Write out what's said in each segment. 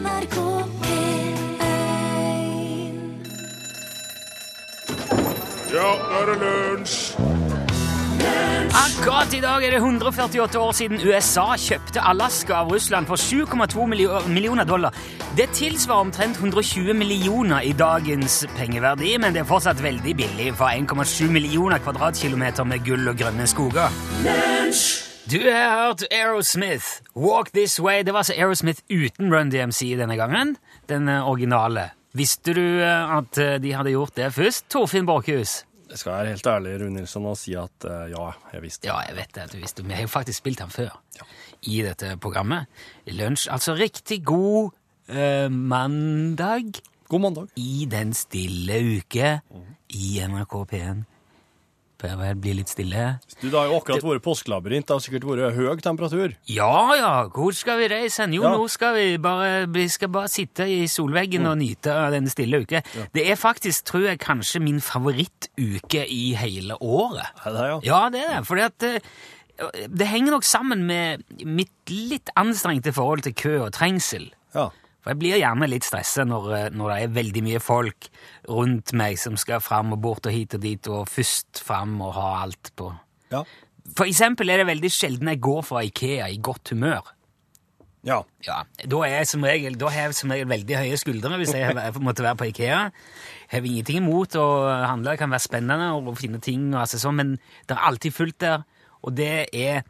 NRK P1 Ja, nå er det lunsj! Akkurat i dag er det 148 år siden USA kjøpte Alaska av Russland for 7,2 millioner dollar. Det tilsvarer omtrent 120 millioner i dagens pengeverdi, men det er fortsatt veldig billig for 1,7 millioner kvadratkilometer med gull og grønne skoger. Du har hørt Aerosmith, Walk This Way. Det var altså Aerosmith uten Run DMC denne gangen, den eh, originale. Visste du eh, at eh, de hadde gjort det først, Torfinn Borchhus? Jeg skal være helt ærlig Rune Nilsson, og si at uh, ja, jeg visste Ja, jeg vet det at du visste. Vi har jo faktisk spilt den før i dette programmet. Lunsj. Altså riktig god uh, mandag God mandag. i den stille uke i NRK P1. Bør vel blir litt stille. Du, Det har jo akkurat vært påskelabyrint. Det har sikkert vært høy temperatur. Ja, ja, hvor skal vi reise? Jo, Ja. nå skal vi bare, vi skal bare sitte i solveggen og nyte av den stille uke. Det er faktisk, tror jeg, kanskje min favorittuke i hele året. Er det, ja? Ja, det er det. Fordi at eh, det henger nok sammen med mitt litt anstrengte forhold til kø og trengsel. Ja. For jeg blir gjerne litt stressa når, eh, når det er veldig mye folk rundt meg som skal fram og bort og hit og dit, og først fram og ha alt på. Ja. For eksempel er det veldig sjelden jeg går fra Ikea i godt humør. ja. Ja, da, er jeg som regel, da har jeg som regel veldig høye skuldre hvis jeg måtte være på Ikea. Jeg har ingenting imot å handle, det kan være spennende å finne ting, og altså sånn, men det er alltid fullt der. Og det er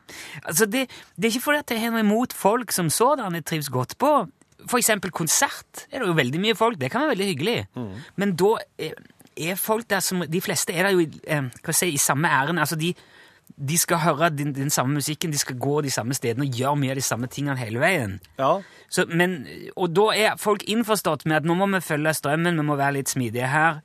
altså det, det er ikke fordi jeg har noe imot folk som sådan jeg trives godt på. For eksempel konsert er det jo veldig mye folk. Det kan være veldig hyggelig. Men da er, er folk der som De fleste er der jo eh, si, i samme ærend. Altså de, de skal høre den, den samme musikken, de skal gå de samme stedene og gjøre mye av de samme tingene hele veien. ja. Så, men, og da er folk innforstått med at nå må vi følge strømmen, vi må være litt smidige her.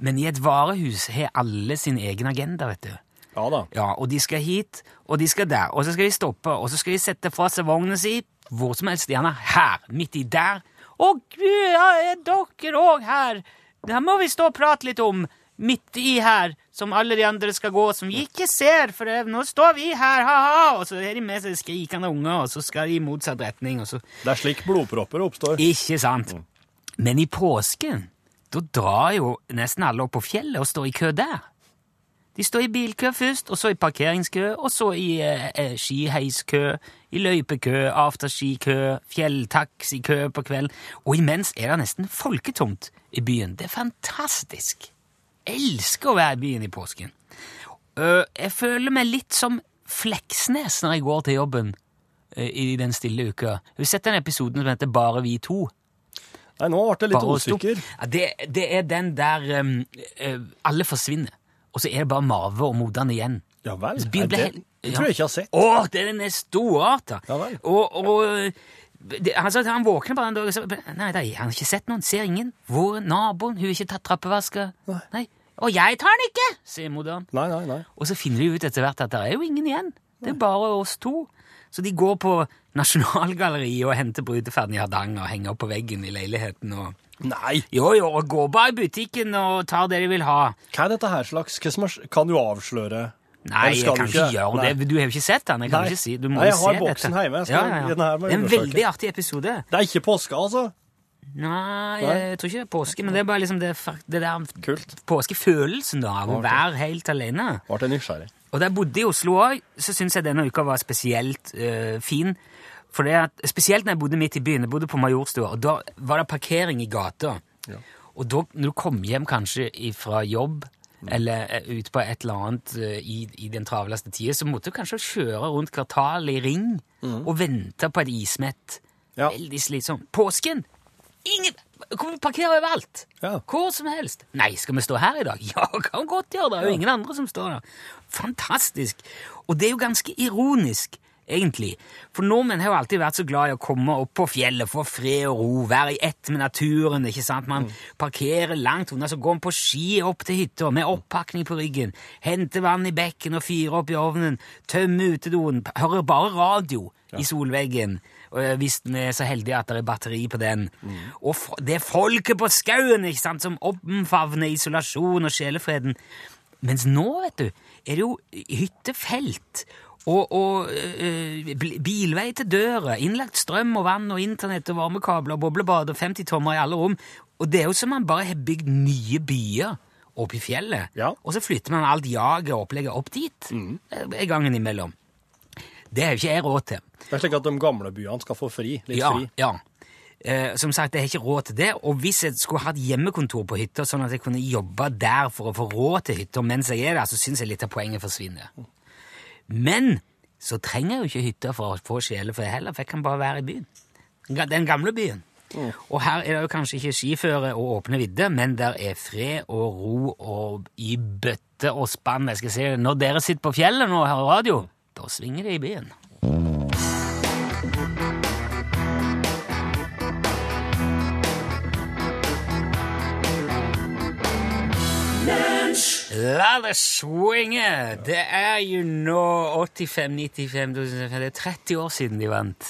Men i et varehus har alle sin egen agenda, vet du. Ja da. Ja, Og de skal hit, og de skal der, og så skal de stoppe, og så skal de sette fra seg vogna si hvor som helst, gjerne her, midt i der. Å gud, ja, er dere òg her? Det må vi stå og prate litt om. Midt i her, som alle de andre skal gå, som vi ikke ser, for det, nå står vi her, ha-ha! Og så er de med seg skrikende unger, og så skal de i motsatt retning, og så Det er slik blodpropper oppstår. Ikke sant? Men i påsken, da drar jo nesten alle opp på fjellet og står i kø der. De står i bilkø først, og så i parkeringskø, og så i eh, eh, skiheiskø, i løypekø, afterskikø, fjelltaxikø på kvelden. Og imens er det nesten folketomt i byen. Det er fantastisk. Jeg Elsker å være i byen i påsken. Jeg føler meg litt som Fleksnes når jeg går til jobben i den stille uka. Har du sett den episoden som heter Bare vi to? Nei, nå ble det litt usikker. Ja, det, det er den der um, alle forsvinner, og så er det bare Marve og Modan igjen. Ja vel. Byen ble ja. tror jeg ikke jeg har sett. Å, den er storarta! Ja vel. Og, og det, han sa at han våkner bare en dag og sa Nei, da, han har ikke sett noen, ser ingen. Hvor er naboen? Hun har ikke tatt trappevaska. Nei. Nei. Og jeg tar den ikke, sier moderen. Nei, nei, nei. Og så finner de ut etter hvert at det er jo ingen igjen. Det er bare oss to. Så de går på Nasjonalgalleriet og henter bryteferden i Hardanger og henger opp på veggen i leiligheten. og... Nei! Jo, jo, og går bare i butikken og tar det de vil ha. Hva er dette her slags Hva Kan du avsløre? Nei, jeg kan ikke gjøre det. Du har jo ikke sett den. Jeg kan Nei. ikke si. Du må Nei, jeg har se boksen dette. hjemme. Jeg skal- her må jeg Det er en veldig artig episode. Det er ikke påske, altså? Nei, jeg tror ikke det er påske, men det er bare liksom det, det der Kult. påskefølelsen da, av å være helt alene. Ble nysgjerrig. Og da jeg bodde i Oslo òg, så syns jeg denne uka var spesielt øh, fin. For det at, Spesielt når jeg bodde midt i byen. Jeg bodde på Majorstua, og da var det parkering i gata. Og da, når du kom hjem kanskje fra jobb eller eh, ut på et eller annet eh, i, i den travleste tida, så måtte du kanskje kjøre rundt kvartalet i ring og vente på et ismett. Ja. Veldig slitsomt. Påsken! Ingen Kom, vi parkere overalt? Ja. Hvor som helst. Nei, skal vi stå her i dag? Ja, kan godt gjøre det. Det er jo ingen andre som står der. Fantastisk. Og det er jo ganske ironisk, egentlig. For nordmenn har jo alltid vært så glad i å komme opp på fjellet, få fred og ro, være i ett med naturen. ikke sant? Man parkerer langt unna, så går man på ski opp til hytta med oppakning på ryggen, henter vann i bekken og fyrer opp i ovnen, tømmer utedoen, hører bare radio i solveggen. Og eh, hvis vi er så heldige at det er batteri på den. Og det er folket på skauen ikke sant, som omfavner isolasjon og sjelefreden. Mens nå, vet du, er det jo hyttefelt Og, og eh, bilvei til døra, innlagt strøm og vann og internett og varmekabler og boblebad og 50 tommer i alle rom. Og det er jo som man bare har bygd nye byer oppe i fjellet. Ja. Og så flytter man alt jaget og opplegget opp dit eh, gangen imellom. Det har ikke jeg råd til. Det er slik at de gamle byene skal få fri. Litt ja, fri. Ja. Eh, som sagt, jeg har ikke råd til det, og hvis jeg skulle hatt hjemmekontor på hytta, sånn at jeg kunne jobbe der for å få råd til hytta mens jeg er der, så syns jeg litt av poenget forsvinner. Men så trenger jeg jo ikke hytta for å få sjele for det heller, for jeg kan bare være i byen. Den gamle byen. Og her er det jo kanskje ikke skiføre og åpne vidder, men der er fred og ro og i bøtte og spann. Jeg skal si Når dere sitter på fjellet nå og hører radio, da svinger det i byen. La det swinge! Det er jo nå 85, 95 2005. Det er 30 år siden de vant.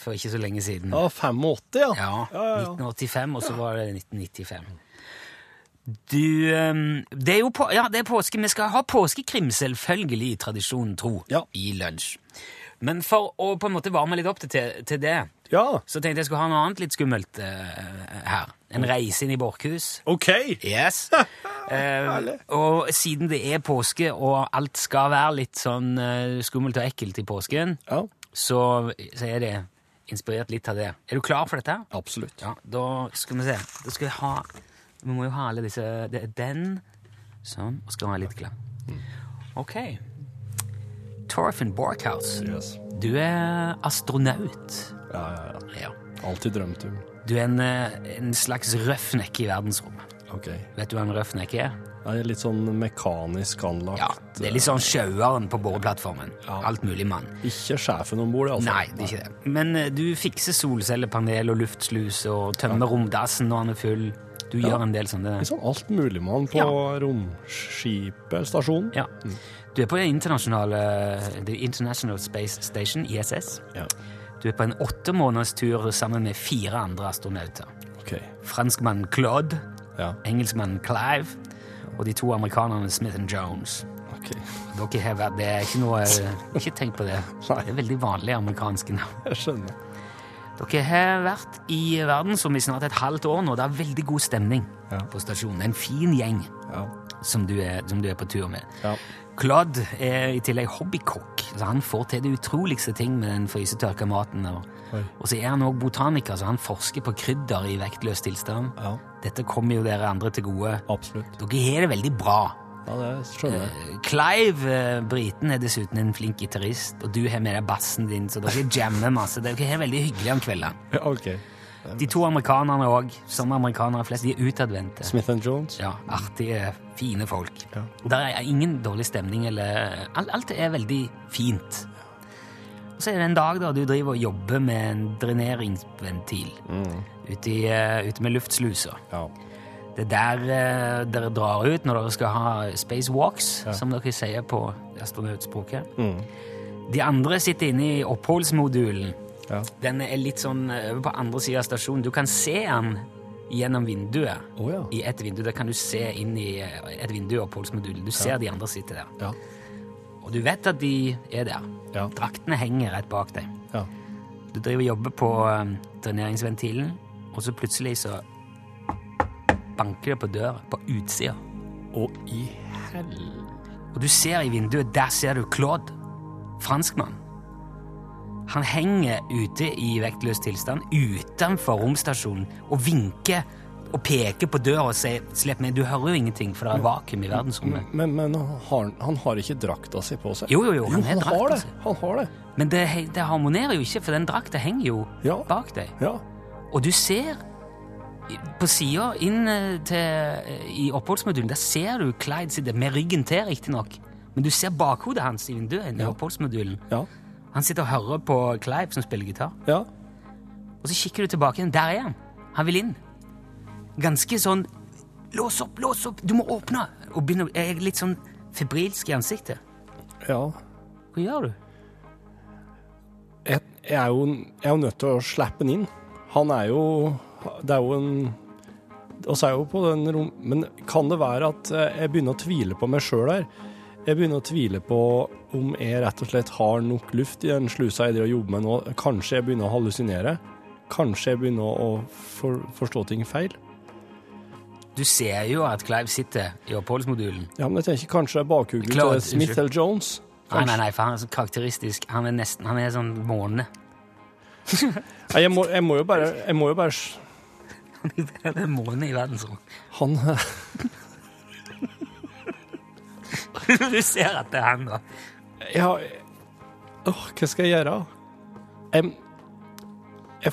For ikke så lenge siden. Ja, 85, ja. Ja, ja, ja. 1985, og så var det 1995. Du ehm, Det er jo på, ja, det er påske. Vi skal ha påskekrim, selvfølgelig, i tradisjonen tro, Ja. i lunsj. Men for å på en måte varme litt opp til, til det, Ja, så tenkte jeg skulle ha noe annet litt skummelt uh, her. En reise inn i Borkhus. OK. Yes. Eh, og siden det er påske, og alt skal være litt sånn eh, skummelt og ekkelt i påsken, Ja, så, så er det inspirert litt av det. Er du klar for dette? absolutt. Ja, da skal vi se. Da skal vi ha Vi må jo ha alle disse Det er den. Sånn. Og skal være litt klar. Ok. Torfinn Borkhouse. Yes. Du er astronaut. Ja, ja, ja. Ja. Alltid drømt om. Du er en, eh, en slags røffnekke i verdensrommet. OK. Vet du hva en røffnekk er? Det er litt sånn mekanisk anlagt. Ja, Det er litt sånn sjaueren på boreplattformen. Ja. Alt mulig mann. Ikke sjefen om bord, altså. Nei, det er ikke det. Men eh, du fikser solcellepanel og luftslus og tømmer romdassen når han er full. Du gjør en del sånne Litt sånn altmuligmann på Ja. romskipet, stasjonen. Ja. Du er på det internasjonale The International Space Station, ISS. Ja. Du er på en åtte måneders tur sammen med fire andre astronauter. OK. Franskmannen Claude, Ja. engelskmannen Clive og de to amerikanerne Smith and Jones. ok. Dere har vært, Det er ikke noe Ikke tenk på det. Det er veldig vanlige amerikanske navn. Jeg skjønner. Dere har vært i verdensrommet i snart et halvt år nå. Det er veldig god stemning Ja. på stasjonen. En fin gjeng Ja. Som du er, som du er på tur med. Ja. Claude er i tillegg hobbykokk, så han får til det utroligste ting med den frysetørka maten. Og, og så er han òg botaniker, så han forsker på krydder i vektløs tilstand. ja. Dette kommer jo dere andre til gode. Absolutt. Dere har det veldig bra. Ja, det skjønner jeg. Clive, eh, briten, er dessuten en flink gitarist, og du har med deg bassen din, så dere jammer masse. Dere har det veldig hyggelig om kveldene. Ja, OK. De to amerikanerne òg, som amerikanere flest, de er utadvendte. Smith and Jones? Ja, artige, fine folk. Ja. Der er ingen dårlig stemning, eller alt, alt er veldig fint. Og så er det en dag da du driver og jobber med en dreneringsventil ute, i, eh, ute med luftsluser. Ja. Det er der eh, dere drar ut når dere skal ha spacewalks, som dere sier på astronautspråket. Mm. De andre sitter inne i oppholdsmodulen. Ja. Den er litt sånn eh, over på andre siden av stasjonen. Du kan se den gjennom vinduet. Oh, ja. I et vindu. Der kan du se inn i eh, et vindu og polsmodulen. Du ser de andre sitter der. Ja. Og du vet at de er der. Ja. Draktene henger rett bak deg. ja. Du driver og jobber på um, dreneringsventilen, og så plutselig så banker det på døra på utsida. Og i hell... Og du ser i vinduet, der ser du Claude, franskmann. Han henger ute i vektløs tilstand utenfor romstasjonen og vinker og peker på døra og sier 'slipp meg', du hører jo ingenting, for det er vakuum i verdensrommet. Men, men han, har, han har ikke drakta si på seg? Jo, jo, jo, han jo han har det. Han har det. Men det, det harmonerer jo ikke, for den drakta henger jo Ja. bak deg. Ja. Og du ser på sida inn eh, til, eh, i oppholdsmodulen, der ser du Clyde sitte med ryggen til, riktignok. Men du ser bakhodet hans i vinduet i Ja. oppholdsmodulen. Ja. Han sitter og hører på Clive som spiller gitar. Ja. Og så kikker du tilbake igjen. Der er han. Han vil inn. Ganske sånn Lås opp, lås opp! Du må åpne! Og begynner, jeg er litt sånn febrilsk i ansiktet. ja. Hva gjør du? Jeg, jeg, er jo, jeg er jo nødt til å slippe den inn. Han er jo Det er jo en Og så er jeg jo på den rom... Men kan det være at eh, jeg begynner å tvile på meg sjøl her? Jeg begynner å tvile på om jeg rett og slett har nok luft i den slusa jeg driver og jobber med nå. Kanskje jeg begynner å hallusinere. Kanskje jeg begynner å for, forstå ting feil. Du ser jo at Clive sitter i oppholdsmodulen. Ja, men jeg tenker kanskje det er bakhugget til Smith eller Jones. Nei, nei, nei, for han er så karakteristisk. Han er nesten, han er sånn måne. Nei, jeg, må, jeg må jo bare, jeg må jo bare Han er en måne i verdensrommet. Han du ser at det er han, da. Ja Åh, hva skal jeg gjøre? Jeg,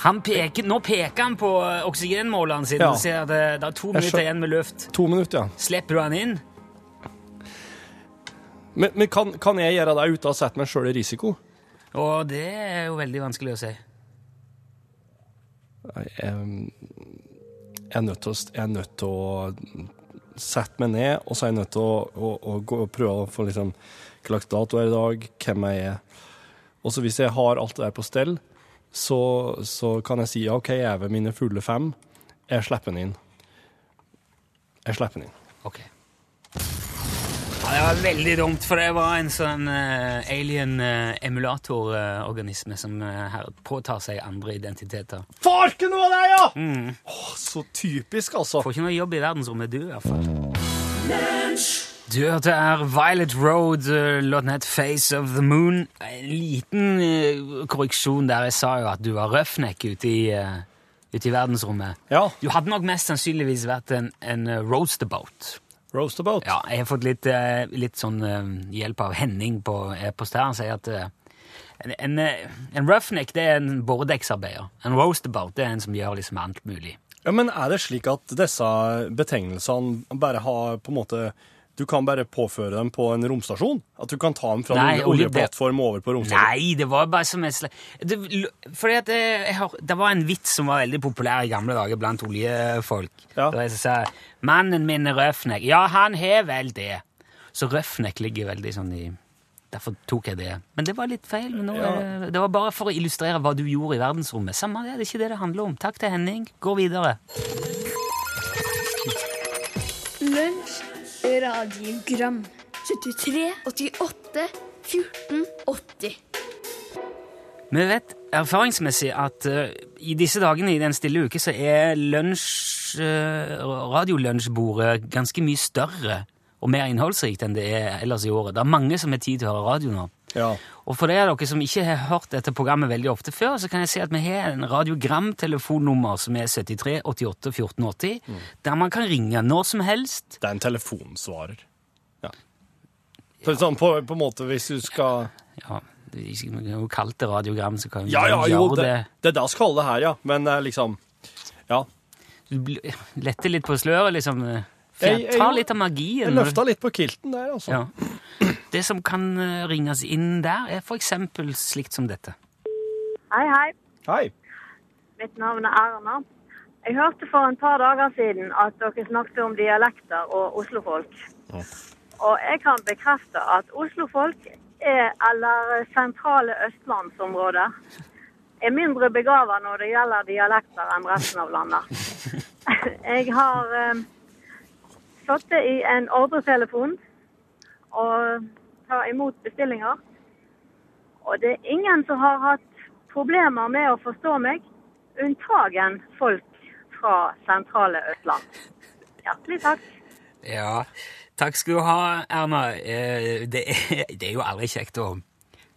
Han peker, nå peker han på oksygenmåleren sin Ja. Du ser at det, det er to Jeg minutter igjen med luft. to minutter, ja. Slipper du han inn? Men, men kan, kan jeg gjøre det uten å sette meg sjøl i risiko? Og det er jo veldig vanskelig å si. Jeg, jeg, å, jeg er nødt til å sette meg ned, og så er jeg nødt til å, å, å gå og prøve å få liksom Hva slags dato er i dag? Hvem jeg er? Og så hvis jeg har alt det der på stell, så, så kan jeg si ja, OK, jeg er ved mine fulle fem. Jeg slipper den inn. Jeg slipper den inn. Ok. Ja, det var veldig dumt, for det var en sånn uh, alien-emulatororganisme som uh, her påtar seg andre identiteter. Farken noe av deg, ja! Åh, så typisk, altså. Får ikke noe jobb i verdensrommet, du, i hvert fall. Du hørte her Violet Road, uh, låten het Face of the Moon. En liten eh, korreksjon der. Jeg sa jo at du var røffnek ute i, eh, ute i verdensrommet. Ja. Du hadde nok mest sannsynligvis vært en, en eh, roastabout. Ja, jeg har fått litt, eh, litt sånn eh, hjelp av Henning på e-post her. Han sier at eh, en, en, eh, en roughneck det er en boredekksarbeider. En roastabout det er en som gjør liksom alt mulig. Ja, Men er det slik at disse betegnelsene bare har på en måte Du kan bare påføre dem på en romstasjon? At du kan ta dem fra Nei, en oljeplattform over på romstasjon? Nei, det var bare som et slags det, Fordi at det, jeg har, det var en vits som var veldig populær i gamle dager blant oljefolk. Ja. Det var jeg som sa 'Mannen min er Røfnek'. Ja, han har vel det. Så Røfnek ligger veldig sånn i Derfor tok jeg det. Men det var litt feil. Men nå, Ja. er det- var bare for å illustrere hva du gjorde i verdensrommet. Samme det, det er ikke det det handler om. Takk til Henning. Går videre. Lunsj, radiogram 73, 88, 14, 80 Vi vet erfaringsmessig at uh, i disse dagene i den stille uke så er lunsj, uh, radiolunsjbordet ganske mye større og mer innholdsrikt enn det er ellers i året. Det er mange som har tid til å høre radio nå. Ja. Og for de av dere som ikke har hørt dette programmet veldig ofte før, så kan jeg si at vi har en radiogramtelefonnummer som er 73 88 14 80, der man kan ringe når som helst. Det er en telefonsvarer. Ja. For sånn på, på en måte hvis du skal Ja, det er jo kalt det radiogram, så kan vi Ja, ja, gjøre jo, det, det. det er det vi kaller det her, ja. Men eh, liksom Ja. Du letter litt på sløret, liksom. Ta litt av magien. Jeg løfta litt på kilten der, altså. Ja. Det som kan eh, ringes inn der, er for eksempel slikt som dette. Hei, hei. Hei. Mitt navn er Erna. Jeg hørte for en par dager siden at dere snakket om dialekter og oslofolk. Og jeg kan bekrefte at oslofolk er, eller sentrale østlandsområder, er mindre begava når det gjelder dialekter enn resten av landet. Jeg har satt sittet i en ordretelefon og ta imot bestillinger. Og det er ingen som har hatt problemer med å forstå meg, unntagen folk fra sentrale Østland. Hjertelig takk. Ja, takk skal du ha, Erna. Eh, Det er, det er jo aldri kjekt å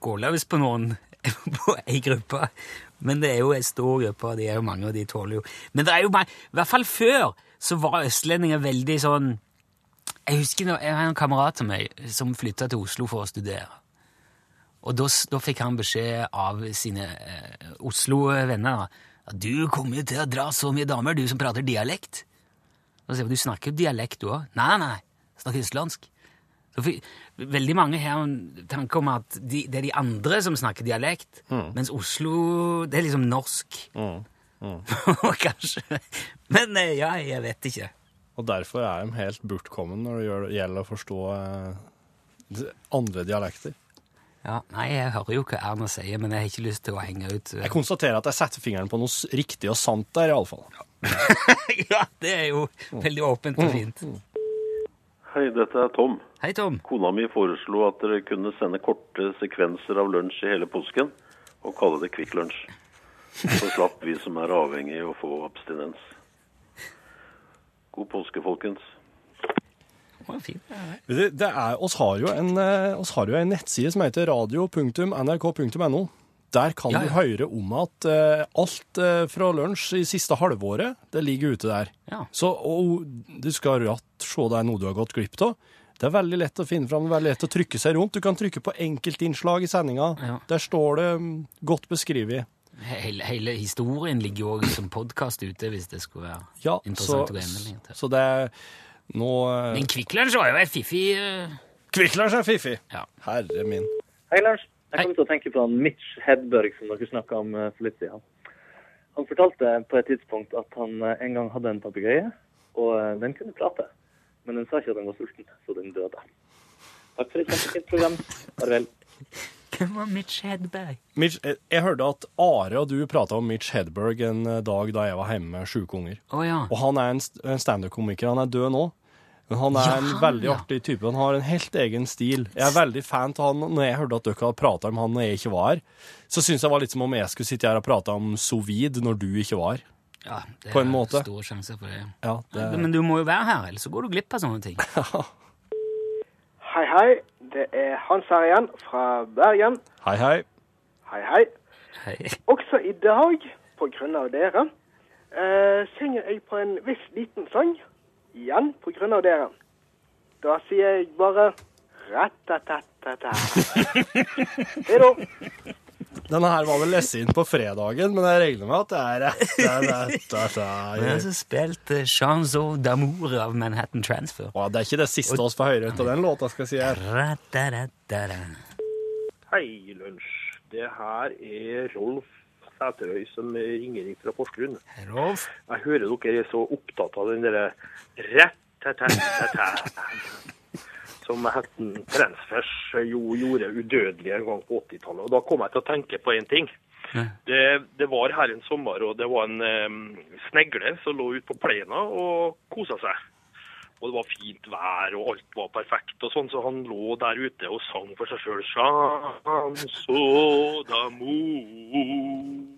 gå løs på noen på ei gruppe. Men det er jo en stor gruppe, og de er jo mange, og de tåler jo Men det er jo bare, i hvert fall før så var østlendinger veldig sånn Jeg husker jeg har en kamerat av meg som flytta til Oslo for å studere. Og da, da fikk han beskjed av sine eh, Oslo-venner at du kommer til å dra så mye damer, du som prater dialekt. Og så sier du snakker jo dialekt du òg. Nei, nei, jeg snakker østlandsk. Veldig mange har en tanke om at de, det er de andre som snakker dialekt, mens Oslo, det er liksom norsk. Kanskje. Men eh, ja, jeg vet ikke. Og derfor er de helt bortkommen når det gjelder å forstå eh, andre dialekter. Ja, nei, jeg hører jo hva Erna sier, men jeg har ikke lyst til å henge ut. eh. Jeg konstaterer at jeg setter fingeren på noe riktig og sant der, iallfall. ja, det er jo veldig åpent og fint. Hei, dette er Tom. Hei, Tom. Kona mi foreslo at dere kunne sende korte sekvenser av lunsj i hele påsken, og kalle det Kvikk Lunsj. Så slapp vi som er avhengige å få abstinens. God påske, folkens. Det. Det, det er, oss, har jo en, eh, oss har jo en nettside som heter radio.nrk.no. Der kan Ja, du høre om at uh, alt uh, fra lunsj i siste halvåret, det ligger ute der. Ja. Så og, du skal ratt se det er noe du har gått glipp av. Det er veldig lett å finne fram, veldig lett å trykke seg rundt. Du kan trykke på enkeltinnslag i sendinga. Ja. Der står det um, godt beskrevet. Hele, hele historien ligger jo også som podkast ute, hvis det skulle være Ja, så, interessant å gå inn i. så det er nå eh, Men Kvikk Lunsj var jo et fiffig uh... Kvikk Lunsj er fiffig! Ja. Herre min. Hei, Lars. Jeg Hei. kom til å tenke på han Mitch Hedberg som dere snakka om eh, for litt siden. Han fortalte på et tidspunkt at han en gang hadde en papegøye, og den kunne prate. Men den sa ikke at den var sulten, så den døde. Takk for et kjempefint program. Farvel. Hvem var Mitch Hedberg? Mitch, jeg, jeg hørte at Are og du prata om Mitch Hedberg en eh, dag da jeg var hjemme med sjuke unger. Oh, ja. Og han er en, en standup-komiker. Han er død nå. Men han er Ja, en veldig ja. artig type. Han har en helt egen stil. Jeg er veldig fan av han. Når jeg hørte at dere hadde prata om han når jeg ikke var her, så syns jeg det var litt som om jeg skulle sitte her og prate om Sovid når du ikke var. ja det På en er måte. Store sjanser for det. Ja, det, Men du må jo være her, ellers så går du glipp av sånne ting. Hei, hei. Det er Hans her igjen, fra Bergen. Hei, hei. Hei, hei. Hei. Også i dag, på grunn av dere, eh, synger jeg på en viss liten sang. Igjen på grunn av dere. Da sier jeg bare rett-tett-tett-tett. Hei da. Denne her var vel lest inn på fredagen, men jeg regner med at det er rett. rett, rett, det Men rett. så spilte Chanzo d'Amour av Manhattan Transfer. Å, Det er ikke det siste oss får høre ut av den låta, skal jeg si her. Hei, lunsj. Det her er Rolf Sæterøy som ringer inn fra Porsgrunn. Rolf? Jeg hører dere er så opptatt av den derre rett-tett-tett-tett som helten Transfers jo gjorde udødelig en gang på 80-tallet. Og da kom jeg til å tenke på én ting. Det, det var her en sommer, og det var en um, snegle som lå ute på plena og kosa seg. Og det var fint vær, og alt var perfekt, og sånn, så han lå der ute og sang for seg sjøl. da d'amour.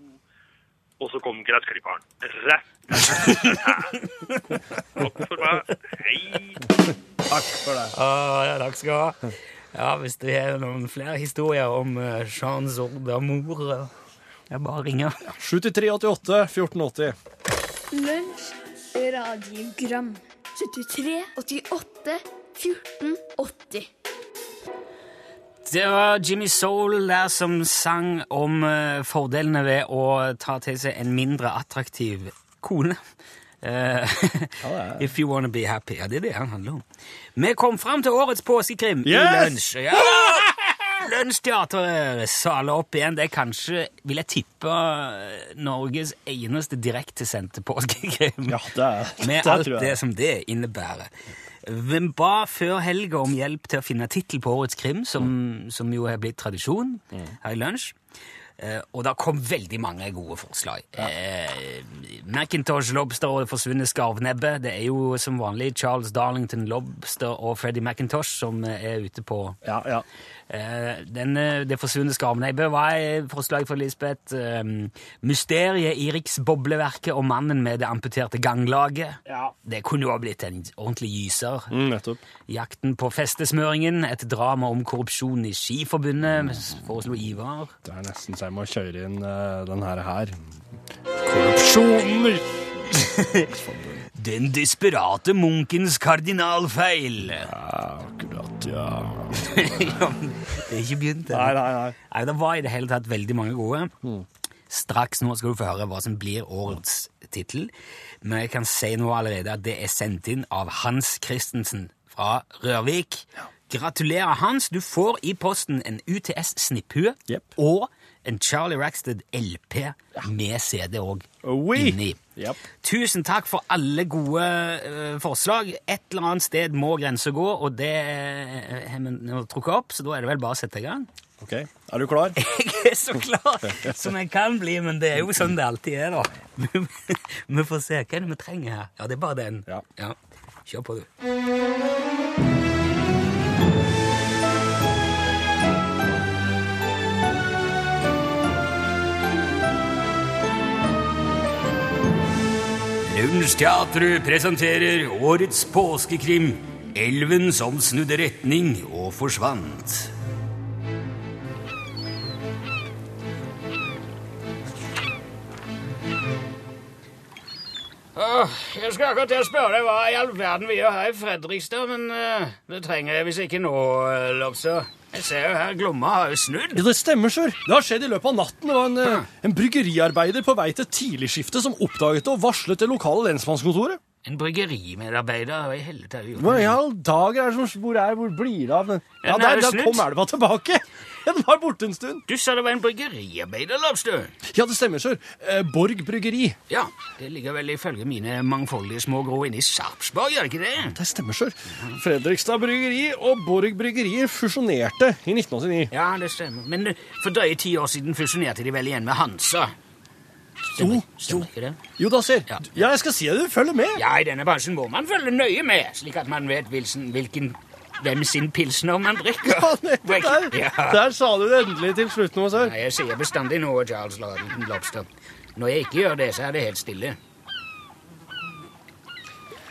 Og så kom gressklipperen. Rett Takk for meg. Hei. Takk for det. Ah, ja, takk skal du ha. Ja, hvis du har noen flere historier om uh, Chanzo d'Amour, uh, jeg bare ringer. 7388 1480. Lunsj, radiogram 73, 88, 14, 80 Det var Jimmy Soul der som sang om eh, fordelene ved å ta til seg en mindre attraktiv kone. Eh, If you wanna be happy. Ja, det er det han handler om. Vi kom fram til årets påskekrim i lunsj. Ja! Lunsjteatret saler opp igjen. Det er kanskje, vil jeg tippe, Norges eneste direktesendte påskekrim. Ja, det, er, Med det alt tror det som det innebærer. Vi ba før helga om hjelp til å finne tittel på årets krim, som, som jo er blitt tradisjon her i lunsj. Eh, og det kom veldig mange gode forslag. Eh, Macintosh, Lobster og Det forsvunne skarvnebbe. Det er jo som vanlig Charles Darlington Lobster og Freddie Macintosh som er ute på Ja, ja. Eh, den, eh, det forsvunne skarvnebbe var et forslag fra Lisbeth. Eh, mysteriet i Riksbobleverket og mannen med det amputerte ganglaget. Ja. Det kunne jo ha blitt en ordentlig gyser. Mm, nettopp. Jakten på festesmøringen, et drama om korrupsjon i Skiforbundet, foreslo Ivar. Det er nesten så jeg må kjøre inn uh, den her her. Korrupsjon! Den desperate munkens kardinalfeil. Ja, akkurat, ja. ja, men det er ikke begynt Nei, ennå. nei, nei. Nei, det var i det hele tatt veldig mange gode. Straks nå skal du få høre hva som blir årets tittel. Men jeg kan si nå allerede at det er sendt inn av Hans Christensen fra Rørvik. Gratulerer, Hans. Du får i posten en UTS snipphue yep. og en Charlie Rackstead LP med CD òg Oui. inni. Japp. Tusen takk for alle gode uh, forslag. Et eller annet sted må grensa gå, og det eh, har vi trukket opp, så da er det vel bare å sette i gang. Ok, er du klar? Jeg er så klar som jeg kan bli, men det er jo sånn det alltid er, da. Vi får se. Hva er det vi trenger her? Ja, det er bare den. Ja. Kjør på, du. Lunsjteatret presenterer årets påskekrim Elven som snudde retning og forsvant. Åh, jeg skal akkurat til å spørre hva i all verden vi gjør her i Fredrikstad, men uh, det trenger jeg hvis ikke nå, uh, Lobster. Jeg ser jo her Glomma har jo snudd. Ja, Det stemmer, sør. Det har skjedd i løpet av natten. Det var en, eh, en bryggeriarbeider på vei til tidligskiftet som oppdaget det og varslet det lokale lensmannskontoret. En bryggerimedarbeider, hva i helvete har du gjort? Hva i all dager er det som Hvor er Hvor blir det av den? Ja, Den er der, jo der snudd. kom elva tilbake! Den var borte en stund. Du sa det var en bryggeriarbeider, Lobster. Ja, det stemmer, sør. Eh, Borg bryggeri. Ja, det ligger vel ifølge mine mangfoldige små grå inne i Sarpsborg, gjør ikke det? Det stemmer, sør. Fredrikstad bryggeri og Borg bryggeri fusjonerte i 1989. Ja, det stemmer. Men eh, for drøye ti år siden fusjonerte de vel igjen med Hansa. Stemmer, Jo, stemmer jo. ikke det? Jo da, ser. Ja. Ja, jeg skal si at du følger med. Ja, i denne bransjen må man følge nøye med, slik at man vet hvilken, hvilken hvem sin pilsner man drikker. Ja, der. Ja. Der sa du det endelig til slutt nå, sir. Nei, jeg sier bestandig noe, Charles Lobster. Når jeg ikke gjør det, så er det helt stille.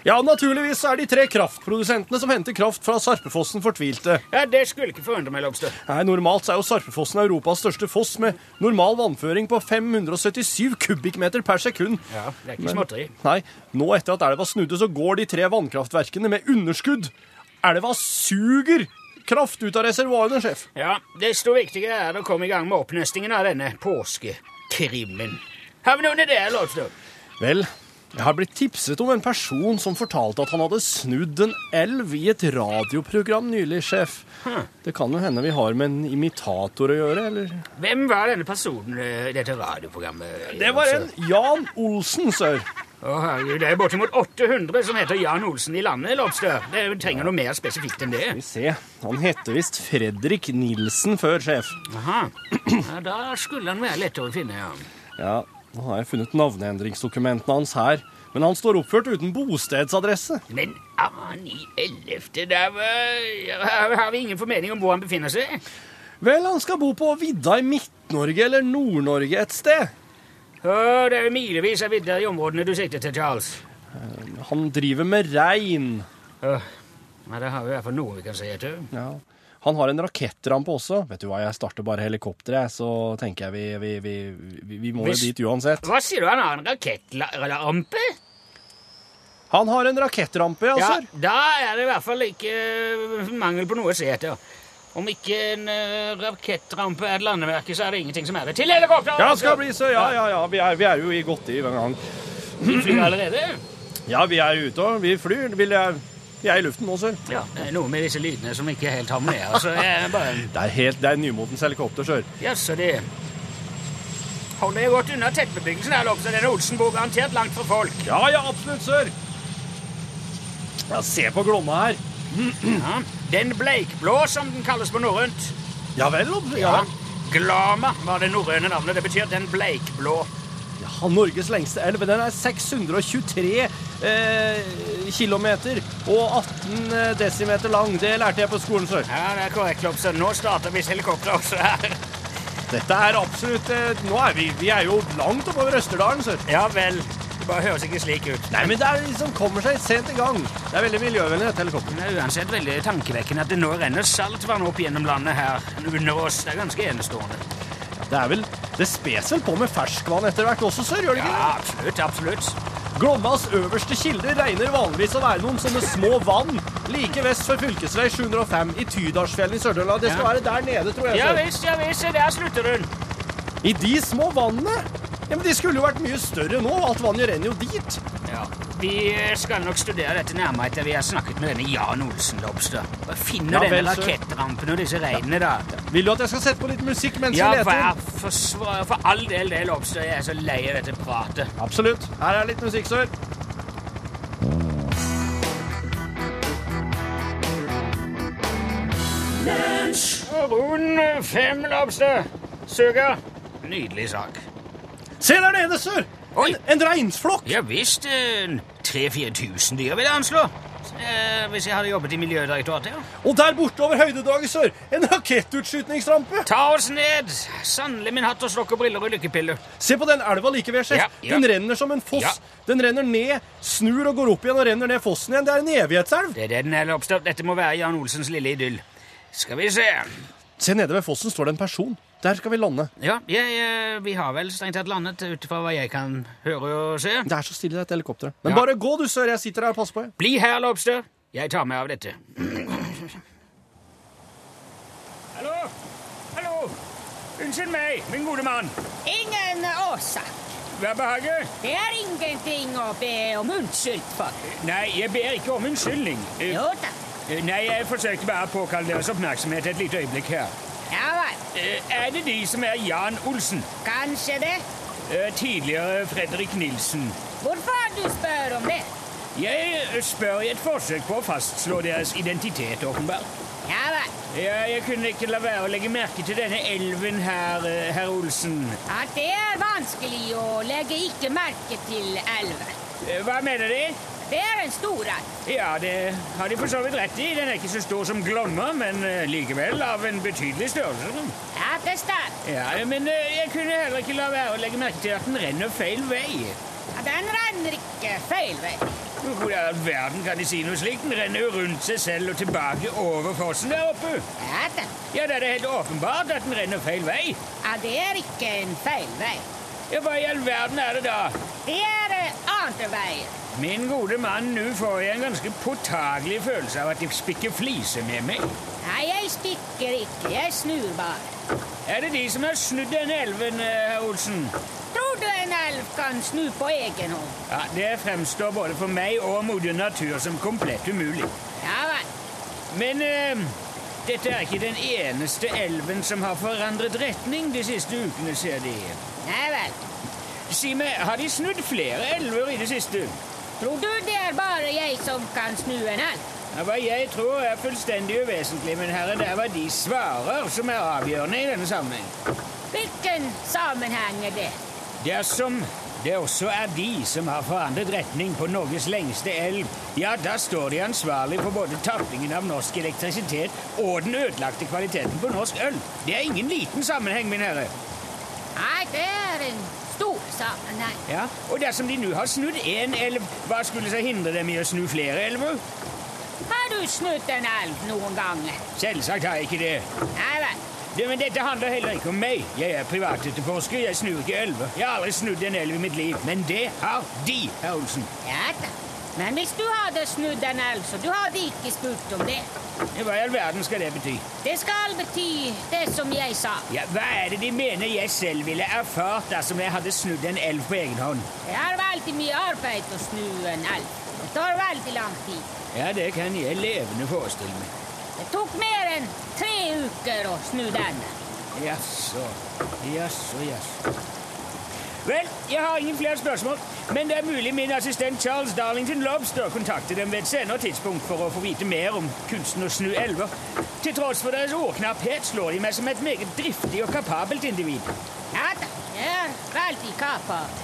Ja, naturligvis er de tre kraftprodusentene som henter kraft fra Sarpefossen fortvilte. Ja, Det skulle ikke forundre meg, Lobster. Nei, Normalt så er jo Sarpefossen Europas største foss med normal vannføring på 577 kubikkmeter per sekund. Ja, det er ikke småtteri. Nei, nå etter at elva snudde, så går de tre vannkraftverkene med underskudd. Elva suger kraft ut av reservoarene, sjef. Ja, desto viktigere er det å komme i gang med oppnøstingen av denne påskekrimmen. Har vi noen ideer, Lobster? Vel, jeg har blitt tipset om en person som fortalte at han hadde snudd en elv i et radioprogram nylig, sjef. Det kan jo hende vi har med en imitator å gjøre, eller? Hvem var denne personen i dette radioprogrammet? Det var en Jan Olsen, sør. Herregud, det er bortimot 800 som heter Jan Olsen i landet, Lobster. Det trenger noe mer spesifikt enn det. Vi se, han heter visst Fredrik Nilsen før, sjef. Aha. Ja, da skulle han være lettere å finne, ja. Ja, nå har jeg funnet navneendringsdokumentene hans her. Men han står oppført uten bostedsadresse. Men annen i ellevte, der var- har vi ingen formening om hvor han befinner seg. Vel, han skal bo på vidda i Midt-Norge eller Nord-Norge et sted. Å, det er milevis av vidder i områdene du sikter til, Charles. Han driver med rein. Åh, Ja, det har vi i hvert fall noe vi kan se etter. Ja. Han har en rakettrampe også. Vet du hva, jeg starter bare helikopteret, så tenker jeg vi, vi, vi, vi, må jo dit uansett. Hva sier du, han har en rakettrampe? Han har en rakettrampe, ja, Ja, da er det i hvert fall ikke eh, mangel på noe å se etter. Om ikke en uh, rakettrampe er et landemerke, så er det ingenting som er det. Til helikopter! Ja, skal bli så, ja, ja, ja. Vi er, vi er jo i godt i hver gang. Vi flyr allerede. Ja, vi er ute og vi flyr. Vi er, vi er i luften nå, sør. Ja, det er noe med disse lydene som ikke helt har med, jeg bare Det er helt, det er nymotens helikopter, sør. Jaså, det holder jeg godt unna tettbebyggelsen her, Lobster. Denne Olsen bor garantert langt fra folk. Ja, ja, absolutt, sør. Ja, se på Glomma her. Ja. Den bleikblå, som den kalles på norrønt. Ja vel. Ja. Glama var det norrøne navnet. Det betyr den bleikblå. ja, Norges lengste elv. Den er 623 eh, kilometer og 18 desimeter lang. Det lærte jeg på skolen, sør. Ja, det er korrekt, Lobster. Nå starter visst helikopter også her. Dette er absolutt eh, Nå er vi, vi er jo langt oppover Østerdalen, sør. Ja vel. Bare høres ikke slik ut. Nei, men det er de som kommer seg sent i gang. Det er veldig miljøvennlig, dette helikopteret. Det er uansett veldig tankevekkende at det nå renner saltvann opp gjennom landet her under oss. Det er ganske enestående. Det er vel Det spes vel på med ferskvann etter hvert også, sør? Gjør det ikke Ja, absolutt, absolutt. Glommas øverste kilde regner vanligvis å være noen sånne små vann like vest for fylkesvei 705 i Tydalsfjellene i Sør-Trøndelag. Det skal Ja. være der nede, tror jeg. Ja visst, ja visst. Der slutter hun. I de små vannene? Ja, men De skulle jo vært mye større nå. Alt vannet renner jo dit. Ja, Vi skal nok studere dette nærmere etter vi har snakket med denne Jan Olsen Lobster. Og Finne Ja, denne rakettrampen og disse reinene, da. Vil du at jeg skal sette på litt musikk mens Ja, vi leter? Ja, for, for all del det, Lobster. Jeg er så lei av dette pratet. Absolutt. Her er litt musikk, sør. Rund fem, Lobster. Suger. Nydelig sak. Se der nede, sør! En, en reinsflokk! Ja visst. Tre-fire tusen dyr, vil jeg anslå. eh, hvis jeg hadde jobbet i Miljødirektoratet. ja. Og der borte over høydedraget sør, en rakettutskytningsrampe! Ta oss ned! Sannelig min hatt og slokk og briller og lykkepiller. Se på den elva like ved, sjef. Ja, ja. Den renner som en foss. Ja. Den renner ned, snur og går opp igjen og renner ned fossen igjen. Det er en evighetselv. Det er det den er oppstått. Dette må være Jan Olsens lille idyll. Skal vi se. Se, nede ved fossen står det en person. Der skal vi lande. Ja, jeg, eh, vi har vel strengt tatt landet ut ifra hva jeg kan høre og se. Det er så stille, dette helikopteret. Men Ja. bare gå, du, sør. Jeg sitter her og passer på. jeg. Bli her, Lobster. Jeg tar meg av dette. Hallo? Hallo? Unnskyld meg, min gode mann. Ingen årsak. Hva behager? Det er ingenting å be om unnskyld for. Nei, jeg ber ikke om unnskyldning. Jo da. Nei, jeg forsøkte bare å påkalle deres oppmerksomhet et lite øyeblikk her. Ja vel. Eh, Er det de som er Jan Olsen? Kanskje det. Eh, Tidligere Fredrik Nilsen. Hvorfor du spør om det? Jeg eh, spør i et forsøk på å fastslå deres identitet, åpenbart. Ja vel. Ja, jeg kunne ikke la være å legge merke til denne elven her, herr Olsen. At det er vanskelig å legge ikke merke til elven. Hva mener De? Det er en stor en. Ja, det har De for så vidt rett i. Den er ikke så stor som Glomma, men eh, likevel av en betydelig størrelse. Ja, det stemmer. Ja, Men eh, jeg kunne heller ikke la være å legge merke til at den renner feil vei. Ja, Den renner ikke feil vei. Hvor i all verden kan de si noe slikt? Den renner jo rundt seg selv og tilbake over fossen der oppe. Ja, da. Ja, da er det helt åpenbart at den renner feil vei. ja, det er ikke en feil vei. Ja, Hva i all verden er det da? Det er eh, andre veier. Min gode mann, nå får jeg en ganske påtagelig følelse av at de spikker fliser med meg. Nei, jeg spikker ikke. Jeg snur bare. Er det de som har snudd denne elven, eh, herr Olsen? Tror du en elv kan snu på egen hånd? Ja, Det fremstår både for meg og moder natur som komplett umulig. Ja vel. Men eh, dette er ikke den eneste elven som har forandret retning de siste ukene, ser De. Nei vel. Si meg, har de snudd flere elver i det siste? Tror du det er bare jeg som kan snu en elv? Ja, hva jeg tror er fullstendig uvesentlig, men herre, det er hva de svarer som er avgjørende i denne sammenheng. Hvilken sammenheng er det? Dersom det også er de som har forandret retning på Norges lengste elv, ja, da står de ansvarlig for både tappingen av norsk elektrisitet og den ødelagte kvaliteten på norsk øl. Det er ingen liten sammenheng, min herre. Nei, det er en stor sammenheng. Ja, Og dersom de nå har snudd én elv, hva skulle så hindre dem i å snu flere elver? Har du snudd en elv noen ganger? Selvsagt har jeg ikke det. Nei vel. det. Men dette handler heller ikke om meg. Jeg er privatetterforsker, jeg snur ikke elver. Jeg har aldri snudd en elv i mitt liv, men det har de, herr Olsen. Ja da. Men hvis du hadde snudd en elv, så du hadde ikke spurt om det. Hva i all verden skal det bety? Det skal bety det som jeg sa. Ja, Hva er det de mener jeg selv ville erfart dersom jeg hadde snudd en elv på egen hånd? Det er veldig mye arbeid å snu en elv. Det tar veldig lang tid. Ja, det kan jeg levende forestille meg. Det tok mer enn tre uker å snu den. Jaså, jaså, jaså. Vel, jeg har ingen flere spørsmål, men det er mulig min assistent Charles Darlington Lobster kontakter dem ved et senere tidspunkt for å få vite mer om kunsten å snu elver. Til tross for deres ordknapphet slår de meg som et meget driftig og kapabelt individ. Ja da, jeg er veldig kapabelt.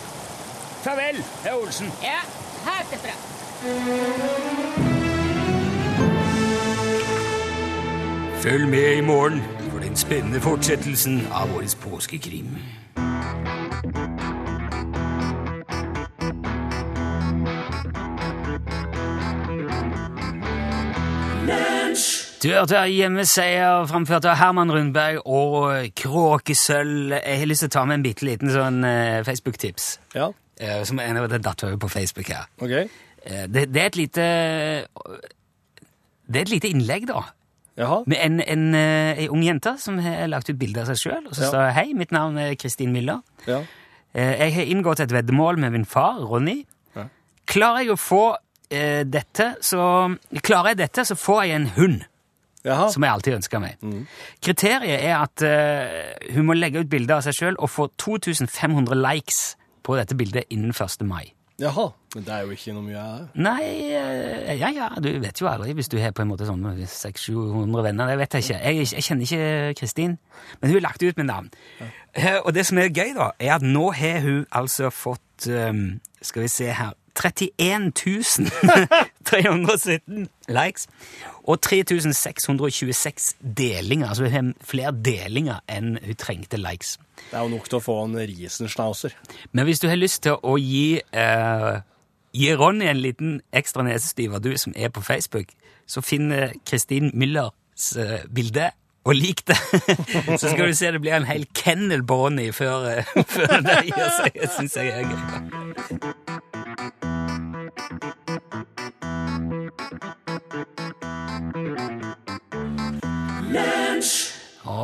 Farvel, herr Olsen. Ja, ha det bra. Følg med i morgen for den spennende fortsettelsen av årets påskekrim. Du hørte hjemmeseier framført av Herman Rundberg og Kråkesølv. Jeg har lyst til å ta med en bitte liten sånn eh, Facebook-tips. Ja, eh, som er det datt over på Facebook her. Okay. Eh, det, det er et lite Det er et lite innlegg, da. Jaha. Med en, en, en, ung jente som har lagt ut bilde av seg sjøl. Og så Ja. sa 'Hei, mitt navn er Kristin Miller'. Ja. Jeg har inngått et veddemål med min far, Ronny. Ja. Klarer jeg å få eh, dette, så Klarer jeg dette, så får jeg en hund. Jaha. Som jeg alltid ønska meg. Kriteriet er at uh, hun må legge ut bilde av seg sjøl og få 2500 likes på dette bildet innen 1. mai. Jaha. Men det er jo ikke noe mye her. Nei, uh, ja ja, du vet jo aldri hvis du har på en måte sånn 600-700 venner. Det vet jeg ikke. Jeg, jeg kjenner ikke Kristin, men hun er lagt ut med navn. Eh, Og det som er gøy, da, er at nå har hun altså fått um, Skal vi se her 31 317 likes og 3626 delinger. Altså hun har flere delinger enn hun trengte likes. Det er jo nok til å få en riesenschnauzer. Men hvis du har lyst til å gi, eh, gi Ronny en liten ekstra nesestyver, du som er på Facebook, så finn eh, Kristin Müllers eh, bilde og lik det. så skal du se det blir en hel kennel på Ronny før, eh, før det gir seg. Det syns jeg er gøy.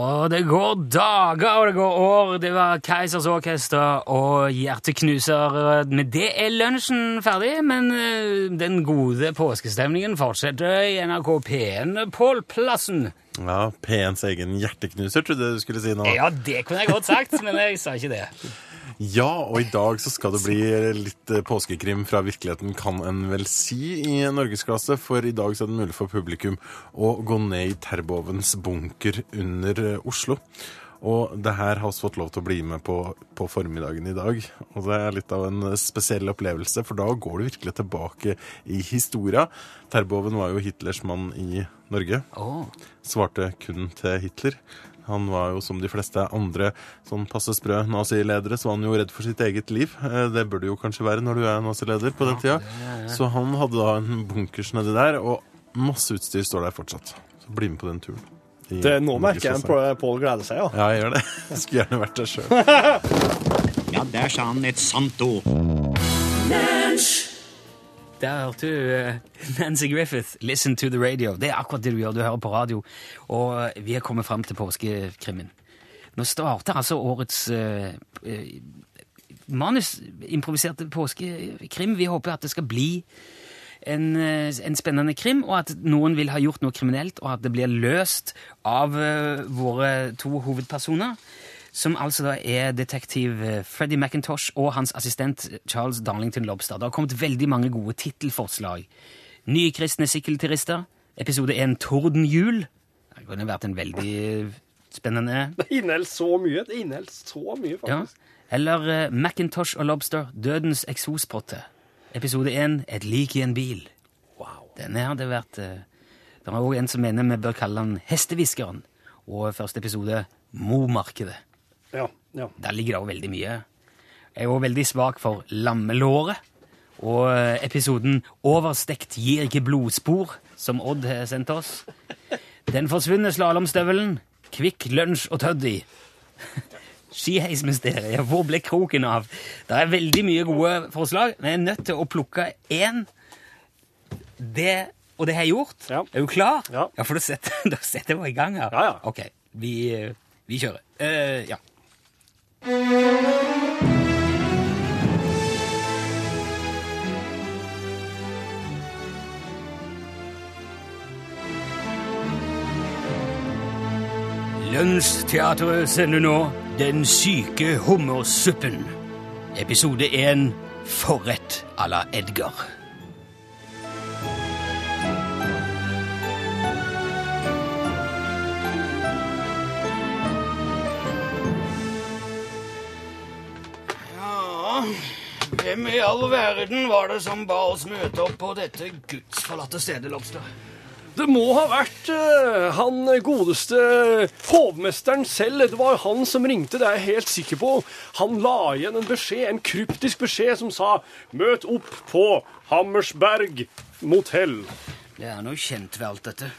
Og det går dager, og det går år. Det var Keisers Orkester og Hjerteknuser. Med det er lunsjen ferdig, men eh, den gode påskestemningen fortsetter i NRK P1 Pål-plassen. Ja, P1s egen hjerteknuser, trodde jeg du skulle si nå. Ja, det kunne jeg godt sagt, men jeg sa ikke det. Ja, og i dag så skal det bli litt eh, påskekrim fra virkeligheten, kan en vel si, i norgesklasse. For i dag så er det mulig for publikum å gå ned i Terbovens bunker under eh, Oslo. Og det her har vi fått lov til å bli med på på formiddagen i dag. Og det er litt av en spesiell opplevelse, for da går du virkelig tilbake i historia. Terboven var jo Hitlers mann i Norge. Oh. Svarte kun til Hitler. Han var jo som de fleste andre sånn passe sprø naziledere, så var han jo redd for sitt eget liv. Eh, Det bør du jo kanskje være når du er nazileder på den tida. Så han hadde da en bunkers nedi der, og masse utstyr står der fortsatt. Så bli med på den turen. I Det, nå merker jeg Pål gleder seg, ja. Ja, jeg gjør det. Jeg skulle gjerne vært der sjøl. Ja, der sa han et sant ord. Der hørte du eh, Nancy Griffith, 'Listen to the Radio'. Det er akkurat det du gjør. Du hører på radio. Og eh, vi er kommet fram til påskekrimmen. Nå starter altså årets uh, manusimproviserte påskekrim. Vi håper at det skal bli en, en spennende krim, og at noen vil ha gjort noe kriminelt, og at det blir løst av uh, våre to hovedpersoner. Som altså da er detektiv eh, Freddy McIntosh og hans assistent Charles Darlington Lobster. Det har kommet veldig mange gode tittelforslag. Nye kristne sykkelturister. Episode 1 Tordenhjul. Det kunne vært en veldig spennende Det inneholder så mye. Det inneholder så mye, ja. faktisk. Eller McIntosh og Lobster, Dødens eksospotte. Episode 1, Et lik i en bil. Wow. Denne hadde vært eh, Det er òg en som mener vi bør kalle den Hestehviskeren. Og første episode, Momarkedet. Ja, ja. Der ligger det òg veldig mye. Jeg er òg veldig svak for lammelåret. Og eh, episoden Overstekt gir ikke blodspor, som Odd har sendt oss. Den forsvunne slalåmstøvelen, Kvikk Lunsj og Tøddy. Skiheismysteriet, hvor ble kroken av? Det er veldig mye gode forslag, men jeg er nødt til å plukke én. Det, og det har jeg gjort. Er du klar? Ja. ja For da setter, da setter jeg meg i gang her. Ja, ja. Ok, vi, eh, vi kjører. Uh, ja. Lunsjteatret sender nå Den syke hummersuppen. Episode 1 Forrett à la Edgar. I all verden var det som ba oss møte opp på dette gudsforlatte stedet, Lobster? Det må ha vært uh, han godeste hovmesteren selv. Det var han som ringte, det er jeg helt sikker på. Han la igjen en beskjed, en kryptisk beskjed som sa 'Møt opp på Hammersberg motell'. Det er noe kjent ved alt dette.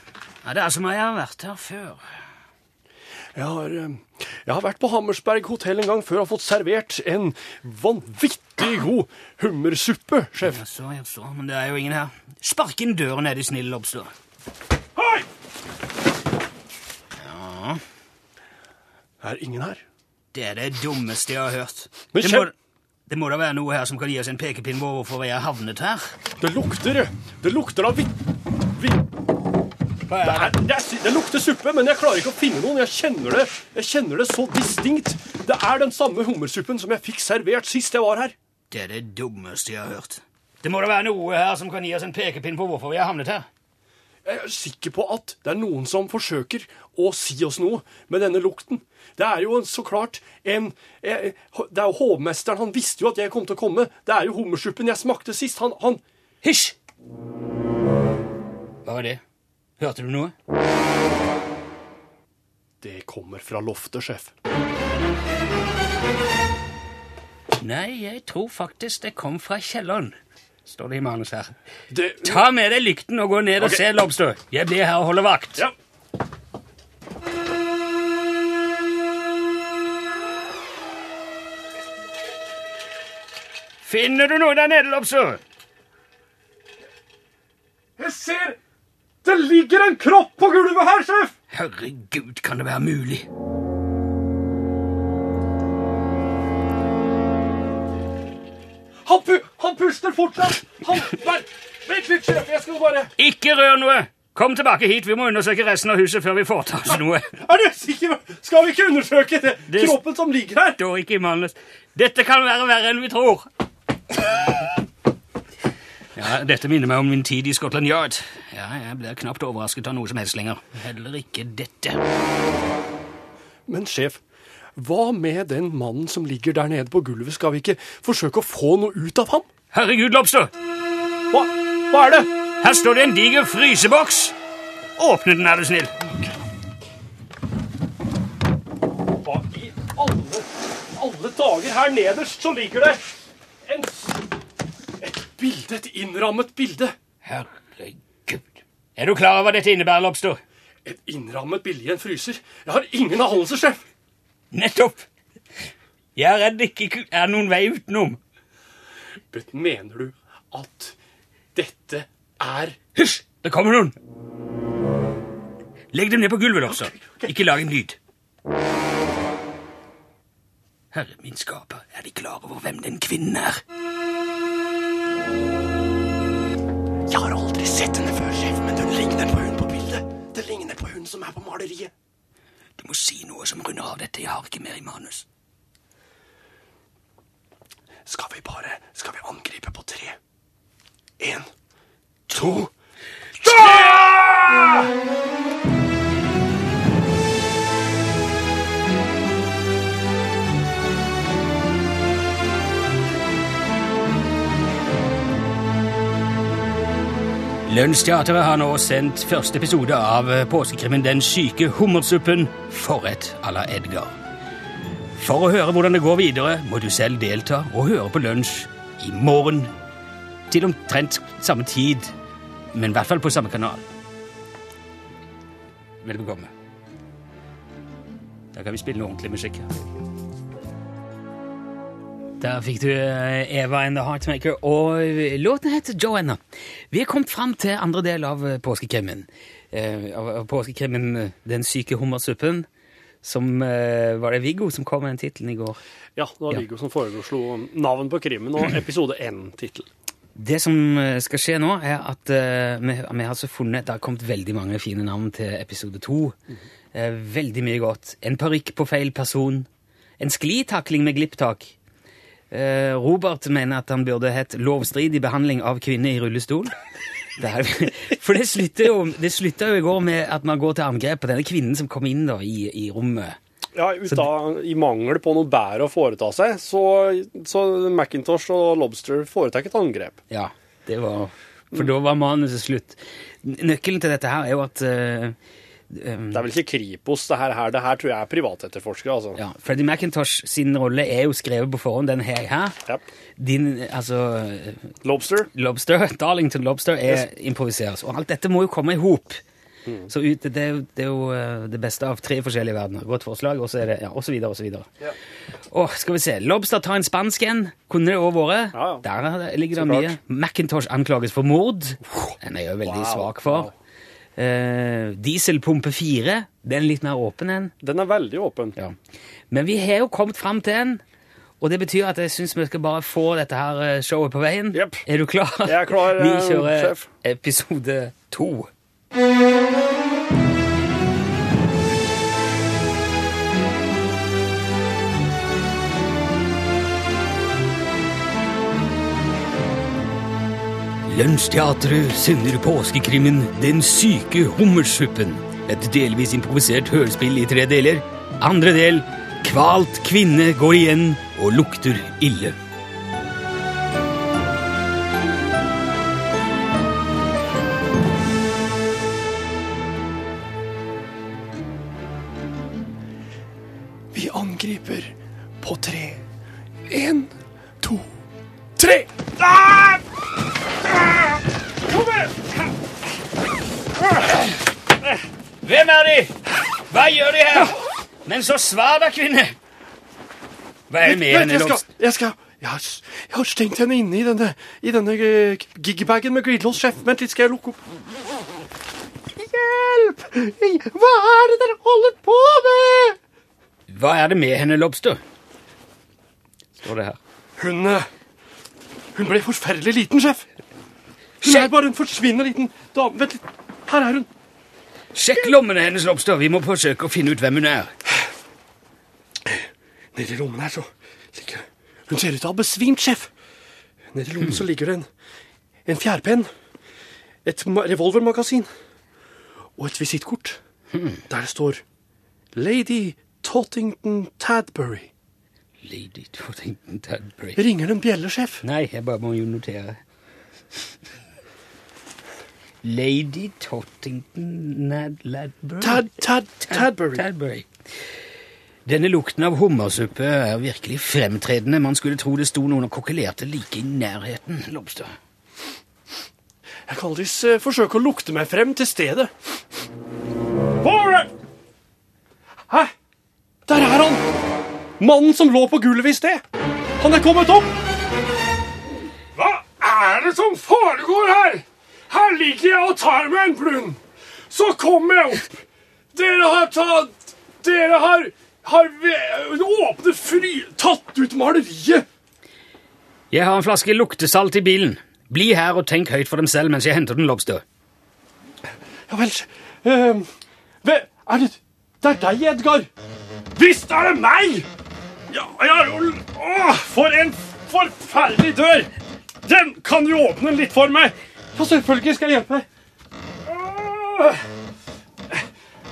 Ja, det er som om jeg har vært her før. Jeg har, eh, jeg har vært på Hammersberg hotell en gang før og fått servert en vanvittig god hummersuppe, sjef. Jaså, jaså, men det er jo ingen her. Spark inn døren, er du snill, Lobster. Hei! Ja, Er ingen her? det er det dummeste jeg har hørt. Men det, må, det må da være noe her som kan gi oss en pekepinn på hvorfor vi har havnet her. Det lukter Det lukter av vi... vi det, er, det, er, det lukter suppe, men jeg klarer ikke å finne noen. Jeg kjenner det Jeg kjenner det så distinkt. Det er den samme hummersuppen som jeg fikk servert sist jeg var her. Det er det dummeste jeg har hørt. Det må da være noe her som kan gi oss en pekepinn på hvorfor vi har havnet her. Jeg er sikker på at det er noen som forsøker å si oss noe med denne lukten. Det er jo så klart en eh, Det er jo hovmesteren. Han visste jo at jeg kom til å komme. Det er jo hummersuppen jeg smakte sist. Han, han Hysj! Hva var det? Hørte du noe? Det kommer fra loftet, sjef. Nei, jeg tror faktisk det kom fra kjelleren. Står det i manus her. Det, Ta med deg lykten og gå ned og okay. se, Lobster. Jeg blir her og holder vakt. Ja. Finner du noe der nede, Lobster? Jeg ser Det ligger en kropp på gulvet her, sjef! Herregud, kan det være mulig? Han, pu han puster fortsatt! Han Vent litt, sjef! Jeg skal bare Ikke rør noe! Kom tilbake hit, vi må undersøke resten av huset før vi foretar oss noe. Er du sikker? Skal vi ikke undersøke det? Det- kroppen som ligger her? Står ikke i manus. Dette kan være verre enn vi tror. Ja, Dette minner meg om min tid i Scotland Yard. Ja, Jeg blir knapt overrasket av noe som helst lenger. Heller ikke dette. Men sjef, hva med den mannen som ligger der nede på gulvet? Skal vi ikke forsøke å få noe ut av ham? Herregud, Lobster! Hva, hva er det? Her står det en diger fryseboks. Åpne den, er du snill. Hva i alle, alle dager her nederst så ligger det en, bilde, et innrammet bilde. Herregud. Er du klar over hva dette innebærer, Lobster? Et innrammet bilde i en fryser. Jeg har ingen anelse, sjef. Nettopp. Jeg er redd det ikke er noen vei utenom. Men mener du at dette er Hysj! Det kommer noen. Legg dem ned på gulvet, Lobster. Ikke lag en lyd. Herre min skaper, er de klar over hvem den kvinnen er? Jeg har aldri sett henne før, sjef, men hun ligner på hun på bildet. Det ligner på hun som er på maleriet. Du må si noe som runder av dette. Jeg har ikke mer i manus. Skal vi bare Skal vi angripe på tre? Én, to Lunsjteatret har nå sendt første episode av påskekrimmen Den syke hummersuppen Forrett à la Edgar. For å høre hvordan det går videre, må du selv delta og høre på lunsj i morgen til omtrent samme tid, men i hvert fall på samme kanal. Vel bekomme. Da kan vi spille ordentlig musikk her. Der fikk du eh, Eva and the Heartmaker, og låten heter Joanna. Vi er kommet fram til andre del av eh, påskekrimmen. Eh, Av påskekrimmen Den syke hummersuppen. Som Var det Viggo som kom med den tittelen i går? Ja, det var Ja. Viggo som foreslo navn på krimmen og episode én-tittel. Det som skal skje nå, er at uh, vi, vi har altså funnet Det har kommet veldig mange fine navn til episode to. Eh, veldig mye godt. En parykk på feil person. En sklitakling med glipptak. Eh, Robert mener at han burde hett 'Lovstridig behandling av kvinne i rullestol'. Det for det slutta jo jo i går med at man går til angrep på denne kvinnen som kom inn da i, i rommet. Ja, av, I mangel på noe bedre å foreta seg, så, så Macintosh og Lobster foretar et angrep. Ja, det var For da var manuset slutt. Nøkkelen til dette her er jo at eh, um, Det er vel ikke Kripos, det her. her. Det her tror jeg er privatetterforskere, altså. Ja, Freddy McIntosh sin rolle er jo skrevet på forhånd, den her. her. Din, altså Lobster. Lobster, Darlington Lobster er improviseres. Og alt dette må jo komme i hop. Mm. Så ut, det, det er jo eh, det beste av tre forskjellige verdener. Godt forslag, og så er det, ja, og så videre, og så videre. Ja. Åh, skal vi se. Lobster tar en spansk en. Kunne det òg vært. Der ligger det mye. McIntosh Macintosh anklages for mord. Den er jeg jo veldig Wow, svak for. Eh, dieselpumpe 4. Den er litt mer åpen en. Den er veldig åpen. Ja. Men vi har jo kommet fram til en, og det betyr at jeg syns vi skal bare få dette her eh, showet på veien. Er du klar? Jeg er klar, Vi eh, kjører sjef. episode to. Lunsjteatret sender påskekrimmen Den syke hummersuppen. Et delvis improvisert hørespill i tre deler. Andre del Kvalt kvinne går igjen og lukter ille. Vi angriper på tre. En, to, tre! Ah! Hvem er de? Hva gjør de her? Men så svar da, kvinne! Hva er det med henne? skal, jeg skal jeg har, jeg har stengt henne inne i denne, i denne uh, gigbagen med glidelås, sjef. Vent litt, skal jeg lukke opp. Hjelp! Hva er det dere holder på med? Hva er det med henne, Lobster? Står det her. Hun eh, Hun ble forferdelig liten, sjef. Hun er bare en forsvinnende liten dame. Vent litt. Her er hun. Sjekk lommene hennes, Lobster. Vi må forsøke å finne ut hvem hun er. Nedi lommen her så ligger Hun ser ut til å ha besvimt, sjef. Nedi lommen så ligger det en, en fjærpenn, et revolvermagasin og et visittkort der det står Lady Tottington Tadbury. Lady Tottington Tadbury. Ringer det en bjelle, sjef? Nei, jeg bare må jo notere. Lady Tottington Nad Ladbury? Tad, Tad, Tadbury. Tadbury. Denne lukten av hummersuppe er virkelig fremtredende. Man skulle tro det sto noen og kokkelerte like i nærheten. Lobster. Jeg kan aldri forsøke å lukte meg frem til stedet. Hvor er Hæ? Der er han! Mannen som lå på gulvet i sted. Han er kommet opp. Hva er det som foregår her? Her ligger jeg og tar meg en blund. Så kommer jeg opp. Dere har tatt Dere har har åpnet fry... Tatt ut maleriet. Jeg har en flaske luktesalt i bilen. Bli her og tenk høyt for dem selv mens jeg henter den, Lobster. Ja vel uh, Er det Det er deg, Edgar. Visst er det meg! Ja, ja, å, for en forferdelig dør! Den kan du åpne litt for meg. Ja, selvfølgelig skal jeg hjelpe deg.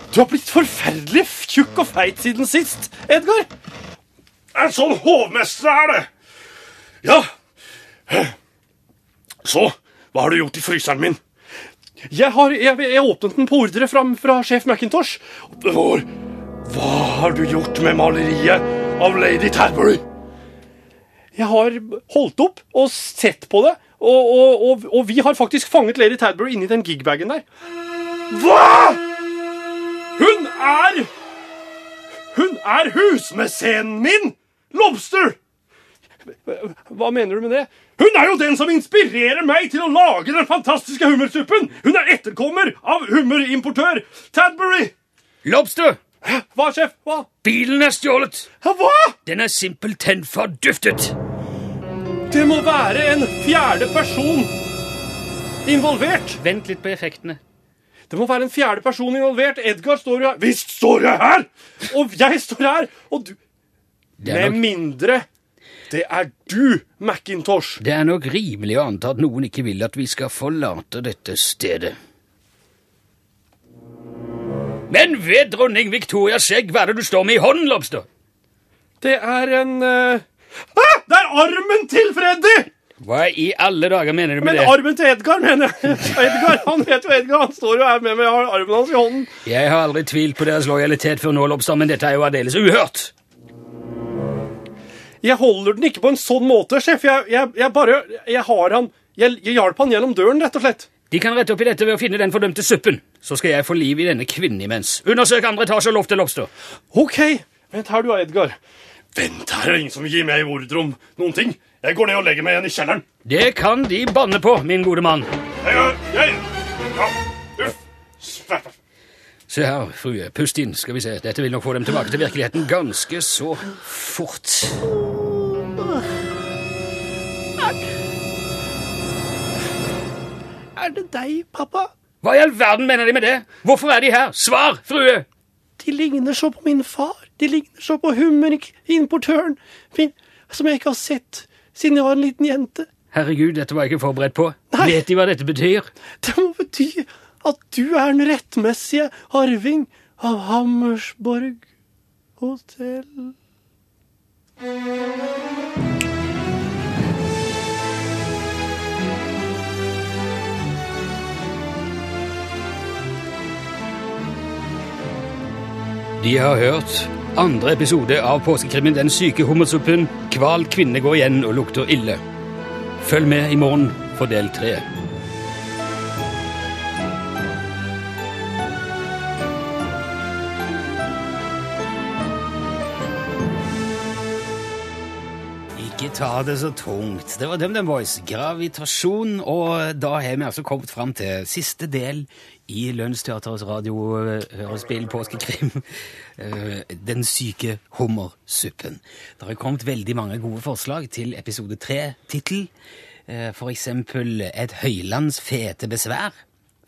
Du har blitt forferdelig tjukk og feit siden sist, Edgar. En sånn hovmester er det. Ja. Så, hva har du gjort i fryseren min? Jeg har jeg, jeg åpnet den på ordre fra, fra sjef McIntosh. Hvor Hva har du gjort med maleriet av Lady Tadbury? Jeg har holdt opp og sett på det, og, og, og, og vi har faktisk fanget Lady Tadbury inni den gigbagen der. Hva?! Hun er Hun er husmesenen min! Lobster! Hva mener du med det? Hun er jo den som inspirerer meg til å lage den fantastiske hummersuppen! Hun er etterkommer av hummerimportør Tadbury! Lobster! Hva, sjef? Hva? Bilen er stjålet! Hva? Den er simpelthen forduftet! Det må være en fjerde person involvert. Vent litt på effektene. Det må være en fjerde person involvert. Edgar står jo her. Visst står jeg her! Og jeg står her, og du Med mindre det er du, Macintosh. Det er nok rimelig å anta at noen ikke vil at vi skal forlate dette stedet. Men ved dronning Victorias skjegg, hva er det du står med i hånden, Lobster? Det er en uh... Det er armen til Freddy! Hva i alle dager mener du med Men det? armen til Edgar, mener jeg. Edgar, Han vet jo Edgar, han står jo her med meg, jeg har armen hans i hånden. Jeg har aldri tvilt på deres lojalitet før nå, Lobstad, men dette er jo aldeles uhørt. Jeg holder den ikke på en sånn måte, sjef. Jeg, jeg, jeg bare Jeg har han Jeg, jeg hjalp han gjennom døren, rett og slett. De kan rette opp i dette ved å finne den fordømte suppen. Så skal jeg få liv i denne kvinnen imens. Undersøk andre etasje og loftet, Lobster. OK. Vent her, du Edgar. Vent, her er ingen som gir meg ordre om noen ting. Jeg går ned og legger meg igjen i kjelleren. Det kan de banne på, min gode mann. Jeg, jeg, ja, uff. Se her, frue. Pust inn, skal vi se. Dette vil nok få dem tilbake til virkeligheten ganske så fort. Er det deg, pappa? Hva i all verden mener de med det? Hvorfor er de her? Svar, frue! De ligner så på min far. De ligner så på hummerimportøren min, som jeg ikke har sett siden jeg var en liten jente. Herregud, dette var jeg ikke forberedt på. Vet De hva dette betyr? Det må bety at du er den rettmessige arving av Hammersborg hotell. De har hørt andre episode av påskekrimmen Den syke hummersuppen. Hval kvinne går igjen og lukter ille. Følg med i morgen for del tre. Ta det så tungt. Det var DumDum Boys. Gravitasjon. Og da har vi altså kommet fram til siste del i Lønnsteaterets radiohørespill Påskekrim. eh, Den syke hummersuppen. Det har kommet veldig mange gode forslag til episode tre-tittel. Eh, For eksempel Et høylands fete besvær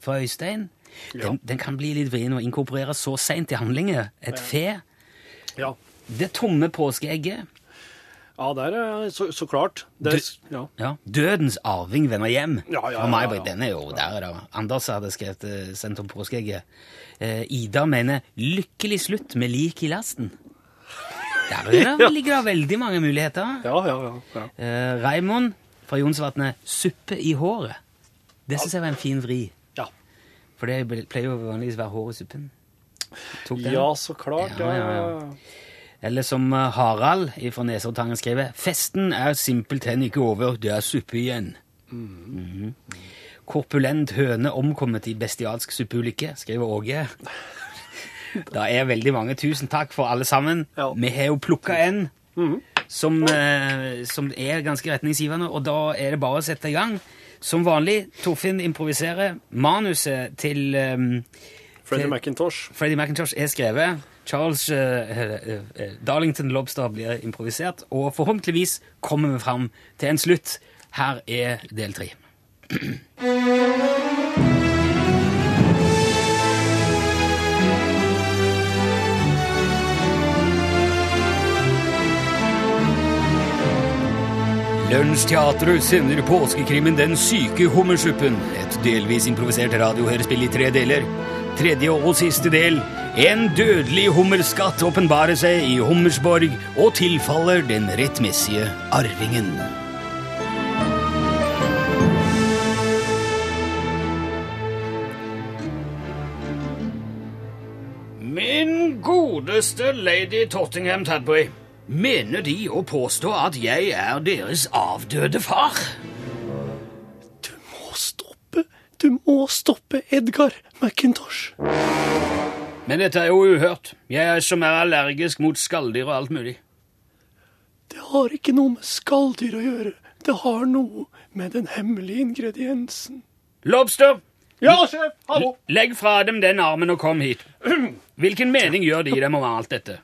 fra Øystein. Den, den kan bli litt vrien å inkorporere så seint i handlingen. Et fe. Ja. Det tomme påskeegget. Ja, det er så, så klart. Det, er- ja. Ja. Dødens arving vender hjem. Ja, ja, For meg, ja, ja. Den er jo der, da. Anders hadde skrevet eh, sendt om påskeegget. Eh, Ida mener 'lykkelig slutt med lik i lasten'. Der er det, ligger det veldig mange muligheter. Ja, ja, ja. ja. Eh, Raimond fra Jonsvatnet 'suppe i håret'. Det syns jeg var en fin vri. Ja. For det pleier jo vanligvis å være hår i suppen. Ja, så klart. Ja, ja, ja. Eller som eh, Harald fra Nesoddtangen skriver 'Festen er simpelthen ikke over, det er suppe igjen'. Mhm. Korpulent høne omkommet i bestialsk suppeulykke, skriver Åge. Det er veldig mange. Tusen takk for alle sammen. Vi har jo plukka en som, eh, som er ganske retningsgivende, og da er det bare å sette i gang. Som vanlig, Torfinn improviserer. Manuset til um, til Freddy McIntosh. Freddy McIntosh er skrevet. Charles eh, eh, eh, Darlington Lobster blir improvisert, og forhåpentligvis kommer vi fram til en slutt. Her er del tre. Lunsjteatret sender påskekrimmen Den syke hummersuppen. Et delvis improvisert radiohørespill i tre deler. Tredje og siste del. En dødelig hummerskatt åpenbarer seg i Hummersborg og tilfaller den rettmessige arvingen. Min godeste lady Tottingham Tadbury, mener De å påstå at jeg er deres avdøde far? Du må stoppe. Edgar McIntosh. Men dette er jo uhørt. Jeg er som er allergisk mot skalldyr og alt mulig. Det har ikke noe med skalldyr å gjøre. Det har noe med den hemmelige ingrediensen. Lobster! Ja, sjef! Hallo! Legg fra dem den armen og kom hit. Hvilken mening gjør de dem om alt dette?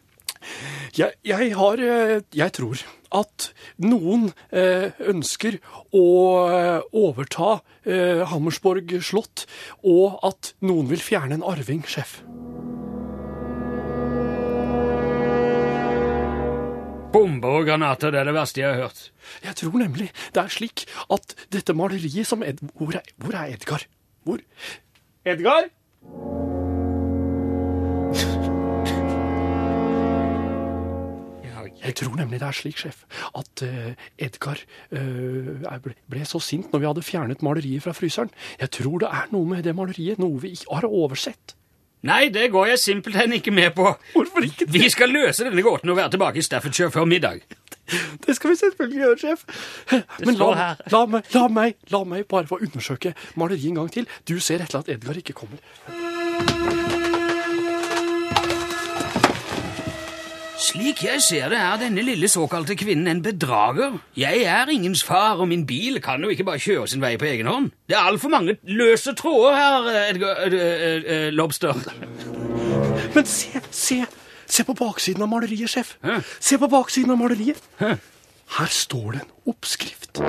Jeg, jeg har eh, Jeg tror at noen eh, ønsker å eh, overta eh, Hammersborg slott, og at noen vil fjerne en arving, sjef. Bomber og granater, det er det verste jeg har hørt. Jeg tror nemlig det er slik at dette maleriet som Ed... Hvor er, hvor er Edgar? Hvor Edgar? Jeg tror nemlig det er slik, sjef, at uh, Edgar er- ble, så sint når vi hadde fjernet maleriet fra fryseren. Jeg tror det er noe med det maleriet, noe vi ikke har oversett. Nei, det går jeg simpelthen ikke med på. Hvorfor ikke? Vi skal løse denne gåten og være tilbake i Staffordshire før middag. Det skal vi selvfølgelig gjøre, sjef. Men la, la, meg, la, meg, la meg bare få undersøke maleriet en gang til. Du ser et eller at Edgar ikke kommer. Slik jeg ser det, er denne lille såkalte kvinnen en bedrager. Jeg er ingens far, og min bil kan jo ikke bare kjøre sin vei på egen hånd. Det er altfor mange løse tråder her, Edgar eh, eh, eh, Lobster. Men se, se, se på baksiden av maleriet, sjef. Se på baksiden av maleriet. Her står det en oppskrift.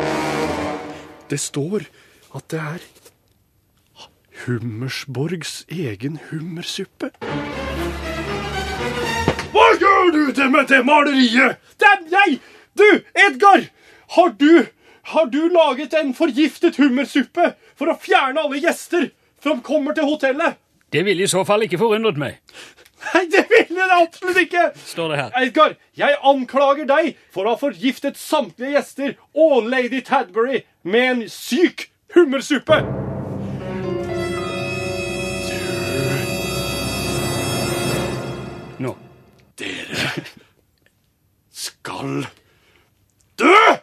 Det står at det er Hummersborgs egen hummersuppe. Gjør du det med det maleriet? Det er jeg! Du, Edgar! Har du Har du laget en forgiftet hummersuppe for å fjerne alle gjester som kommer til hotellet? Det ville i så fall ikke forundret meg, Nei, det ville det absolutt ikke! står det her. Edgar, jeg anklager deg for å ha forgiftet samtlige gjester og lady Tadbury med en syk hummersuppe. Skal dø!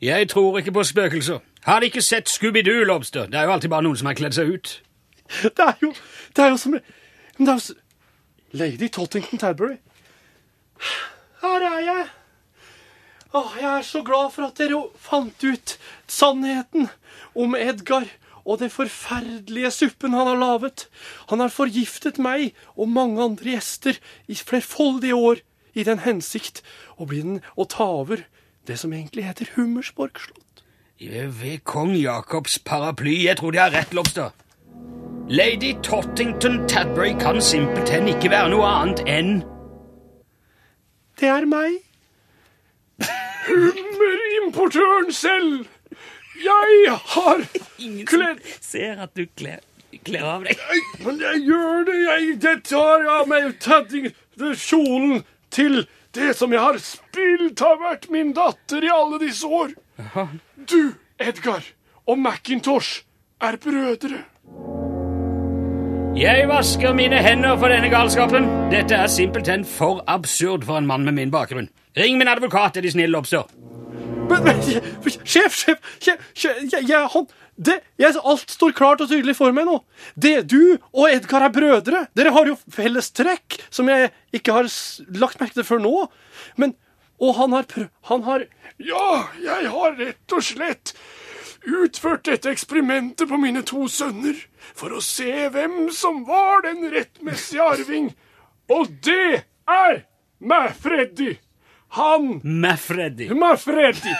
Jeg tror ikke på spøkelser. Har de ikke sett Scooby-Doo, Lobster? Det er jo alltid bare noen som har kledd seg ut. Det er jo, det er jo som det er jo, Lady Tottington Tadbury. Her er jeg. Åh, jeg er så glad for at dere fant ut sannheten om Edgar og den forferdelige suppen han har laget. Han har forgiftet meg og mange andre gjester i flerfoldige år i den hensikt å bli den å ta over det som egentlig heter Hummersborg slott. Ved kong Jakobs paraply. Jeg tror de har rett, Lobster. Lady Tottington Tadbury kan simpelthen ikke være noe annet enn Det er meg. Hummerimportøren selv! Jeg har kledd ser at du kler, kler av deg. Men jeg gjør det, jeg. Det tar av meg tedding, kjolen til det som jeg har spilt har vært min datter i alle disse år. Du, Edgar, og Macintosh er brødre. Jeg vasker mine hender for denne galskapen. Dette er simpelthen for absurd for en mann med min bakgrunn. Ring min advokat, er de snille, oppstår. Men, men, sjef, sjef, sjef, sjef jeg, jeg, han, det, jeg, Alt står klart og tydelig for meg nå. Det, du og Edgar er brødre. Dere har jo felles trekk som jeg ikke har lagt merke til før nå. Men, og han har, prø- han har Ja, jeg har rett og slett utført dette eksperimentet på mine to sønner for å se hvem som var den rettmessige arving. Og det er Mafreddy. Han Mafredi. Mafredi.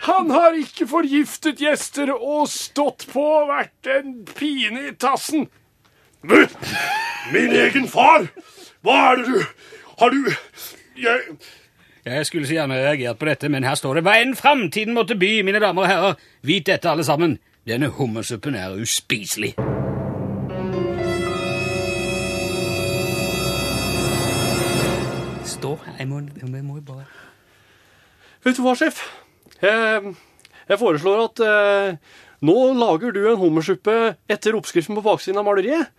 Han har ikke forgiftet gjester og stått på og vært en pine i tassen. Men, min egen far! Hva er det du Har du Jeg Jeg skulle så gjerne reagert på dette, men her står det enn framtiden måtte by, mine damer og herrer. Vit dette, alle sammen. Denne hummersuppen er uspiselig. Står. Jeg må, jeg må bare Vet du hva, sjef? Jeg, jeg foreslår at eh, nå lager du en hummersuppe etter oppskriften på baksiden av maleriet.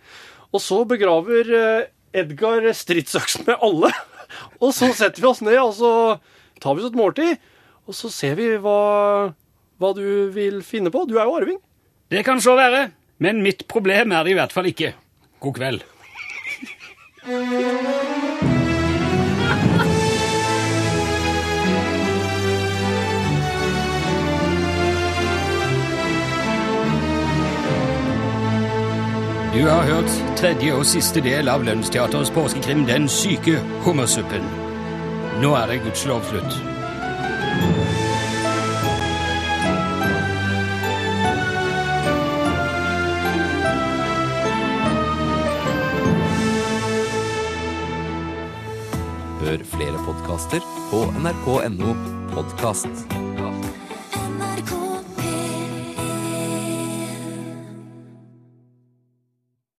Og så begraver eh, Edgar stridsøksen med alle. Og så setter vi oss ned, og så tar vi oss et måltid. Og så ser vi hva, hva du vil finne på. Du er jo arving. Det kan så være, men mitt problem er det i hvert fall ikke. God kveld. Du har hørt tredje og siste del av Lønnsteaterets påskekrim Den syke hummersuppen. Nå er det gudskjelov slutt. Hør flere podkaster på nrk.no podkast.